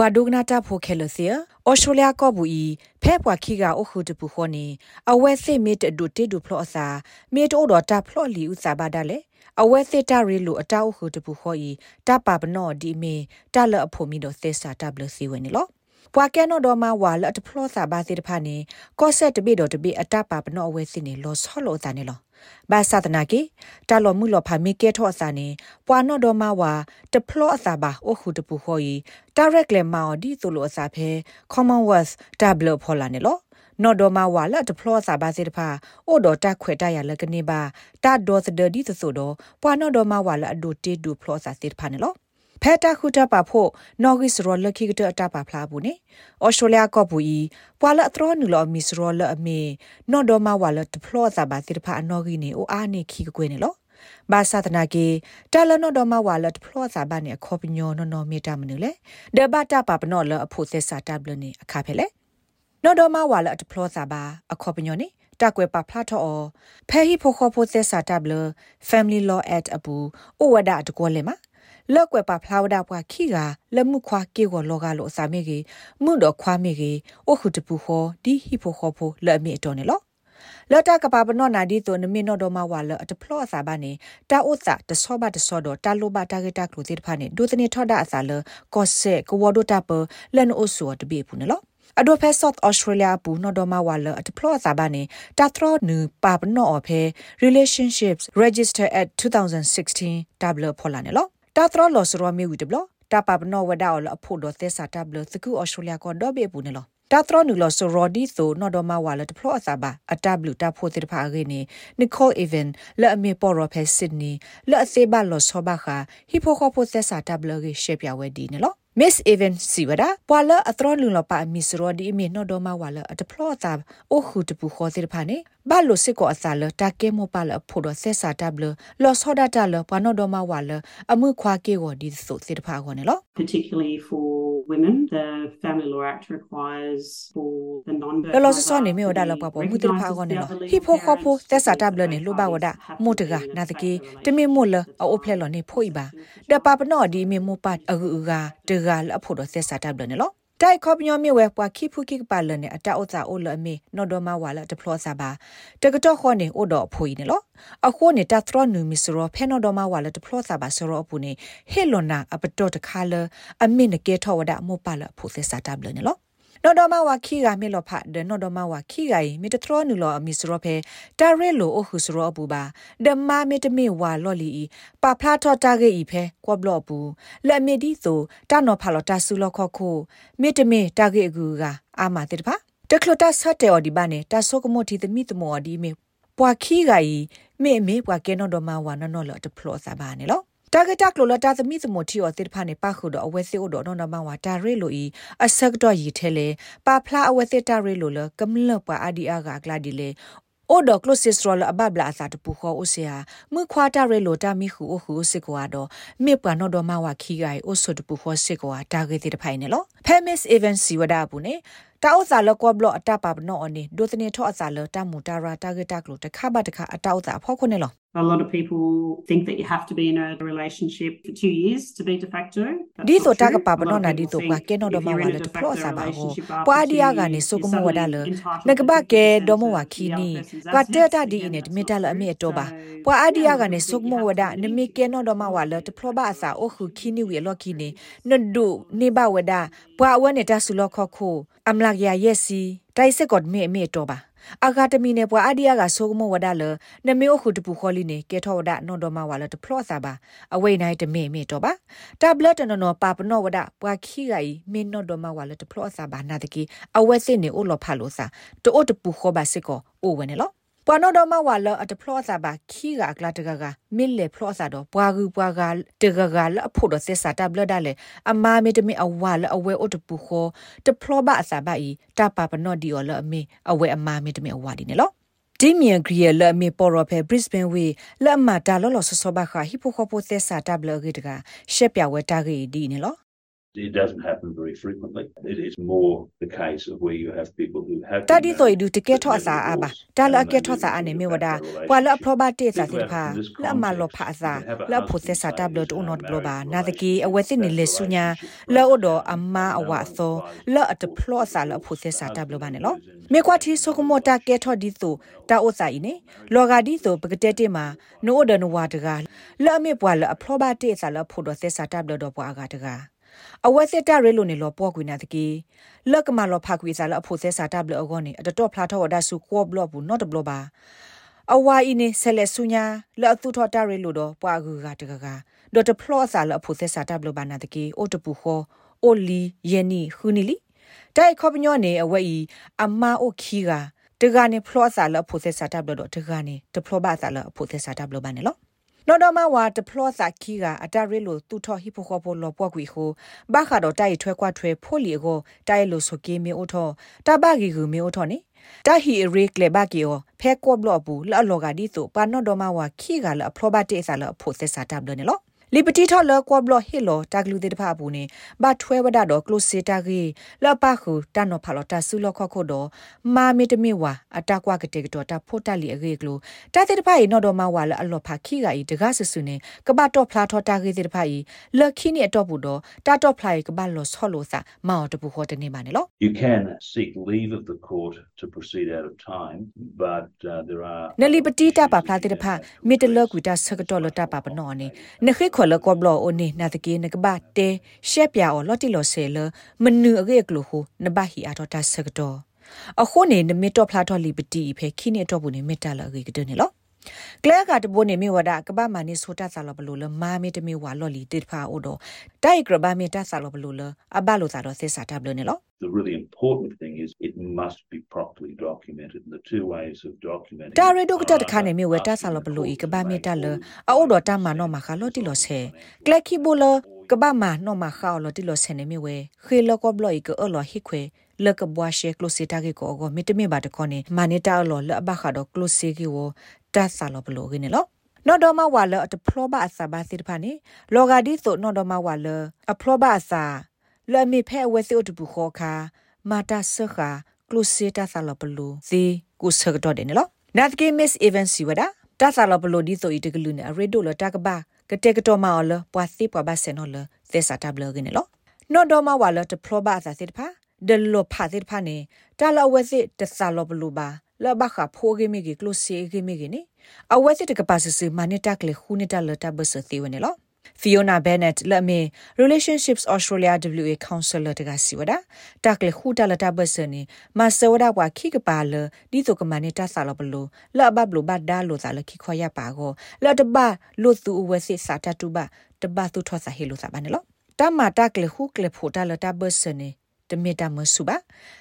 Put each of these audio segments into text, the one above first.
ပွာဒုကနာတာဖိုခဲလစီဩစတြေးလျကောဘူဤဖဲပွာခိကအခုတပူခေါနေအဝဲစစ်မစ်ဒုတေဒုဖလော့အစာမေတိုတော်တာဖလော့လီဥစာပါဒါလေအဝဲစစ်တရီလိုအတောက်ခုတပူခေါ်ဤတပပနော့ဒီမေတလအဖို့မီတော့သစ္စာတဘလစီဝင်နေလော ပွာကဲနော်တော်မှာဝါလတ်ဖလော့စာပါစီတဖာနေကော့ဆက်တပိတော်တပိအတပပနော့အဝဲစစ်နေလောဆောလောစာနေလောဘာသာတနာကေတာလောမှုလောဖာမီကေထောအစာနေပွာနော့တော်မှာဝါတဖလော့အစာပါအခုတပူခေါ်ဤ direct လေမော်ဒီဆိုလိုအစာဖဲ commonwealth double ဖော်လာနေလောနော်ဒမဝါလာဒပလောစာဘာစေတဖာအိုဒတာခွေတရလကနေပါတာဒေါ်စဒဒီဆိုတော့ပွာနော်ဒမဝါလာအဒိုတေဒူဖလောစာစေတဖာနေလော ဖဲတာခုတပါဖို့နော်ဂစ်ရောလခိကတအတပါဖလားဘူးနေဩစတြေးလျကော့ဘူးဤပွာလအထရနူလောမီစရောလအမေနော်ဒမဝါလာဒပလောစာဘာစေတဖာအနော်ဂီနေအိုအားနေခိကကွေးနေလောဘာသာတနာကေတာလနောဒမဝါလတ်ဖလောစာဘာနေခေါပညောနော်နော်မီတာမနူလေဒဘတာပပနောလအဖို့သက်စာတဘလနေအခါဖဲလေနော်ဒမဝါလတ်ဖလောစာဘာအခေါပညောနေတက်ွယ်ပါဖလာထော်ဖဲဟီဖိုခေါဖိုသက်စာတဘလ family law at အပူဩဝဒတကောလေမှာ လောက်ွယ်ပါဖလာဝဒပွားခိကလက်မှုခွာကေကိုလောကလို့အစာမေကြီးမှုတော့ခွာမေကြီးအိုခုတပူခေါ်ဒီဟီဖိုခေါဖိုလက်အမေတော်နေလောလတကပါပနောနာဒီတိုနမီနောဒမဝါလအတဖလောအစာဘာနေတာဥစာတဆောဘတဆောဒတာလိုဘတာဂေတာကလိုတိတဖာနေဒုတနေထောဒအစာလကောဆေကဝဒတာပလန်အိုဆိုတဘေဖုန်လောအဒိုဖဲဆော့ဩစတြေးလျပူနော်ဒမဝါလအတဖလောစာဘာနေတာထရောနူပါပနောအဖဲ relationships register at 2016 double ဖော်လာနေလော တာထရောလောစရောမီဝီတဘလတာပပနောဝဒါအလအဖို့တော့သစ္စာ double သကူဩစတြေးလျကတော့ဘေပူနေလောတာထရနူလဆိုရော်ဒီဆိုနော်ဒမဝါလတဖလောအစာပါအတဘလူတာဖိုတိတဖာဂေနီနီကိုအီဗန်လဲအမေပေါ်ရဖက်စစ်နီလဲအစေဘလောဆောဘခာဟီဖိုခိုပိုသက်စာတဘလဂေရှေပြဝဲဒီနော် Miss Even Siwada Pwala atron lung lo pa Miss Rodi imi no do ma wala at plo ta o khu tu pu kho sir pha ne ba lo sit ko asa lo ta ke mo pa lo pho do se sa ta blo lo so da ta lo pa no do ma wala amu khwa ke go di so sir pha go ne lo particularly for women the family law act requires for the non lo lo so ne me o da lo pa po mu ti pha go ne lo hi pho kho pho se sa ta blo ne lo ba wa da mo ta ga na ta ke te me mo lo o phle lo ne pho i ba da pa pa no di me mo pa a gu ga de ဂါလအဖို့တော့ဆက်စားတပ်တယ်နော် တိုက်ခေါပညောမြေဝဲပွားခိဖုခိပါလနဲ့အတအုတ်စာအိုလအမေနော်ဒမဝါလဒပလောစာပါတကတော့ခေါနေအိုတော့အဖိုးနေလို့အခုနေတထရနူမီစရောဖဲနော်ဒမဝါလဒပလောစာပါစရောအပူနေဟေလွန်နာအပတော့တခါလအမေနကေထောဝဒမောပါလဖို့ဆက်စားတပ်တယ်နော် နော်ဒမဝါခိကမေလောဖတ်ဒနော်ဒမဝါခိကီမေတထရနူလောအမီစရောဖေတာရဲလိုအခုစရောပူပါဒမမေတမေဝါလော်လီပါဖလာထောတာဂေဤဖေကွဘလော့ပူလက်မေဒီဆိုတာနော်ဖာလောတာဆူလောခခုမေတမေတာဂေအကူကအာမတေတဖာတကလတာဆတ်တေော်ဒီဘာနေတာဆုကမိုတီသမီတမော်ဒီမေပွာခိကီမေမေပွာကဲနော်ဒမဝါနော်နော်လော်တဖလောစာပါနေလော တာဂက်တက်လိုလတာသမီသမတီော်တိဖာနေပါခုတော့အဝဲစစ်ဦးတော့နော်နမဝါတာရဲလိုဤအဆက်တော့ရီထဲလေပါဖလာအဝဲစစ်တာရဲလိုလကမလပွာအာဒီအာကကလာဒီလေအိုဒကလိုစစ်စရလအဘဘလာစာတပူခေါ်အိုဆီယာမခွာတာရဲလိုတာမီခုအိုခုစစ်ကွာတော့မေပွာနော်တော့မဝါခီဂိုင်အိုဆိုတပူခေါ်စစ်ကွာတာဂက်တိတဖိုင်နေလောဖဲမစ်အီဗန်စီဝဒါဘူးနေတာဥစာလကောဘလအတပါပနောအနေဒိုတနေထောအစာလတမူတာရာတာဂက်တက်လို့တခါပါတခါအတောက်စာဖောက်ခွနေလော A lot of people think that you have to be in a relationship for 2 years to be de facto. Di to ta ka pa ba no na di to ka ke no do ma wa le to pro sa ba ho. Pwa dia ga ni so ko mo wa da le. Na ka ba ke do mo wa ki ni. Ka te ta di ne de me ta le a me to ba. Pwa a dia ga ni so ko mo wa da ne me ke no do ma wa le to pro ba sa o khu ki ni wi lo ki ni. No du ni ba wa da. Pwa wa ne ta su lo kho kho. Am la ya yes si. Tai se god me me to ba. အာဂါတမီနေပွာအဒီယာကဆိုကမဝဒါလနမေအခုတပူခေါ်လီနေကဲထောဝဒနော်ဒမဝါလတဖလော့စာပါအဝိနိုင်တမေမေတော့ပါတဘလတ်နနောပါပနောဝဒပွာခိဂိုင်မင်းနော်ဒမဝါလတဖလော့စာပါနာတကီအဝဲစစ်နေအိုလောဖာလို့စာတိုးတပူခေါ်ပါစစ်ကောအိုဝဲနေလော ပွာနောဒမဝါလအတဖလော့စာပါခီကအကလာတကကမစ်လေဖလော့စာတော့ပွာကူပွာကတကကလအဖို့တော့စစ်စာတဘလဒါလေအမာမေတမေအဝါလအဝဲအတပူခေါ်တဖလော့ပါအစာပါဤတပါပနော့ဒီော်လအမေအဝဲအမာမေတမေအဝါဒီနေလောဒီမီယဂရီလမေပေါ်ရဖဲဘရစ်ဘန်ဝေလအမတာလောလောဆဆဘခဟီပိုခိုပိုသက်စာတဘလဂေတကရှက်ပြဝဲတာဂေဒီနေလော It doesn't happen very frequently. It is more the case of where you have people who have တဒီတော့ဒူတကက်ထော့စာအဘာတာလကက်ထော့စာအနေမြဝဒါပွာလအဖလောဘတေစာတိဖာလမလောဖာစာလဖိုသက်စာတဘလတ်ဦးနော့ဘလဘာနာတကီအဝသိနေလေဆုညာလောဒိုအမအဝသောလောအတဖလောစာလဖိုသက်စာတဘလဘာနေလောမေကွာတီဆိုကမောတာကက်ထော့ဒီဆိုတာအိုစာဤနေလောဂါဒီဆိုပကတဲ့တေမှာနိုဒနဝါတကလောအမေပွာလ အဖလောဘတေစာလဖိုဒသက်စာတဘလတော့ပွာကတကားအဝက်စစ်တရဲလို့နေလောပေါ်ကွေနာတကီလက်ကမလောဖကွေစားလအဖို့သက်စာတပ်လအကောနေအတတော့ဖလာထောဒါစုကောဘလဘူး not ဘလဘာအဝါအင်းဆဲလက်ဆုညာလောသူထောတရဲလို့တော့ပွာကူကတကကဒေါ်တဖလောစာလအဖို့သက်စာတပ်လဘာနာတကီအိုတပူခောအိုလီယနီခူနီလီတိုက်ခေါပညောနေအဝဲဤအမအိုခီကတကနေဖလောစာလအဖို့သက်စာတပ်လတော့တကနေတဖလောဘာစာလအဖို့သက်စာတပ်လဘာနေလော နော်ဒမဝါဒပလော့စာခီကအတရလိုတူထော်ဟီပိုခေါ်ပိုလောပွားကွေဟိုဘာခါတော့တိုက်ထွဲကွာထွဲဖိုလီကိုတိုက်လိုဆိုကေမီအိုထောတဘဂီကူမီအိုထောနေတဟီရေကလေဘကီယောဖဲကောဘလော့ဘူးလော်လော်ကဒီဆိုပါနော်ဒမဝါခီကလအဖလောဘတေဆာလအဖို့သက်စာတပ်လနေ လောလီပတီထော်လကောဘလဟီလိုတကလူတေတဖာဘူးနေဘာထွဲဝဒတော့ကလုစီတာဂီလပခုတနောဖာလတာဆူလခခုတော့မာမီတမီဝါအတကွာကတေကတော့တဖို့တလီအဂေကလူတတေတဖာဤနော်တော့မဝါလအလောဖာခိကဤတကားဆဆူနေကပတော့ဖလာထော်တာဂေတေတဖာဤလခိနီအတော့ဘူးတော့တတော့ဖလာဤကပလောဆောလို့စာမောင်တပူခေါ်တနေပါနေလို့ You can seek leave of the court to proceed out of time, but uh, there are နလီပတီတာပါဖလာတေတဖာမီတလကွီတာဆကတော့လတာပါပနော်နေနခိခွလကောဘလောအိုနေနာတကေနကဘာတေရှက်ပြာအောလော်တီလော်ဆဲလမနူအကေကလိုဟုနဘဟီအတော်တာဆကတော့အခုနေနမီတော့ဖလာတော့လီပတီဖဲခိနေတော့ဘူးနေမီတာလအကေကတဲ့နေလော ကလဲကတဘိုနေမီဝဒကဘာမနီဆိုတာဆာလဘလိုလမာမီတမီဝါလော်လီတစ်ဖာအိုတော့တိုက်ကရဘာမီတာဆာလဘလိုလအဘလိုသာတော့သစ္စာတဘလနေလော The really important thing is it must be properly documented. And the two ways of documenting တာရီဒိုကတာတခါနေမြဝတာဆာလဘလိုဤကဘာမီတာလအိုတော့တာမနောမခါလော်တီလော်ဆဲကလက်ခီဘိုလကဘာမနောမခါလော်တီလော်ဆဲနေမြဝခေလောကဘလိုဤကောလော်ဟိခွေလကဘွားရှေကလိုစီတာကေကိုကိုမီတမီဘာတခေါနေမာနေတာလော်လဘခါတော့ကလိုစီကီဝ တာဆာလဘလိုကင်းနော်နော်ဒမဝါလအတဖလောဘအစာဘာစစ်ဖာနေလောဂါဒီဆိုနော်ဒမဝါလအဖလောဘအစာလဲမီဖဲဝဲစီအတပူခေါ်ခါမာတာဆခါကလုစီတာဆာလဘလူဇီကုဆကတော့တယ်နော်နတ်ကေမစ်အီဗန်စီဝဒတာဆာလဘလူဒီဆိုဤတကလူနေအရေဒိုလတာကဘာကတဲ့ကတော့မော်လပွာစီပွာဘဆန်နော်လသေစာတဘလကင်းနော်နော်ဒမဝါလတဖလောဘအစာစစ်ဖာဒလောဖာစစ်ဖာနေတာလဝဲစစ်တဆာလဘလူဘာ လဘခဖိုဂေမီဂီကလုစီဂေမီဂီနေအဝဲစစ်တကပါဆစမနီတက်လေခုနီတလတဘဆသီဝနေလော Fiona Bennett လက်မေ Relationships Australia WA Counselor တကစီဝဒတက်လေခူတလတဘဆနီမဆဝဒဘွာခိကပါလဒီတုကမနီတဆာလဘလိုလဘဘလိုဘဒါလိုစာလခိခွာရပါကိုလတဘလိုသူဝဲစစ်စာတတူဘတဘသူထောစာဟေလိုစာဘနေလောတမတက်လေခုကလေဖိုတလတဘဆနီ တမီတာမဆုပါ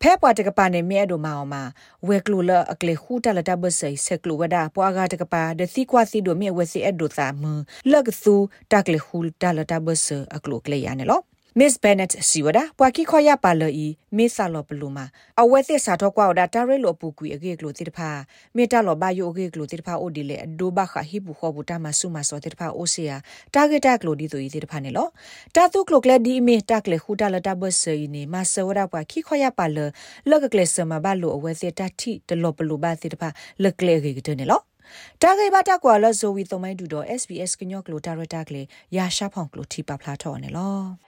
ဖဲပွားတကပါနေမြဲတို့မအောင်မှာဝဲကလိုလအကလေခူတလတဘဆိဆက်ကလိုဝဒပွားကတကပါဒစီကွာစီတို့မြဲဝဲစီအဒိုသာမလကသူတကလေခူတလတဘဆအကလိုကလေရနေလော Miss Bennett စီဝဒပွာကီခေါ်ရပါလော်ဤမေဆာလော်ဘလူမာအဝဲသစ်စာတော့ကွာဒါတာရဲလော်ပူကွီအကေကလိုတိတဖာမေတာလော်ဘာယိုအကေကလိုတိတဖာအိုဒီလေအဒိုဘခဟိပူခေါ်ဘူတာမဆုမစောတိတဖာအိုစီယာတာဂက်တာကလိုဒီဆိုဤတိတဖာနေလောတာတုကလိုကလက်ဒီမေတာကလေခူတာလတာဘဆေးနေမဆဝဒပွာကီခေါ်ရပါလော်လက်ကကလေဆမဘာလိုအဝဲသစ်တာတိတလော်ဘလူဘာတိတဖာလက်ကလေကေကတဲ့နေလောတာဂေဘာတာကွာလဇိုဝီသုံးမိုင်းဒူတော့ SBS ကညော့ကလိုတာရတာကလေရာရှာဖောင်ကလိုတီပါဖလာထော်နေလော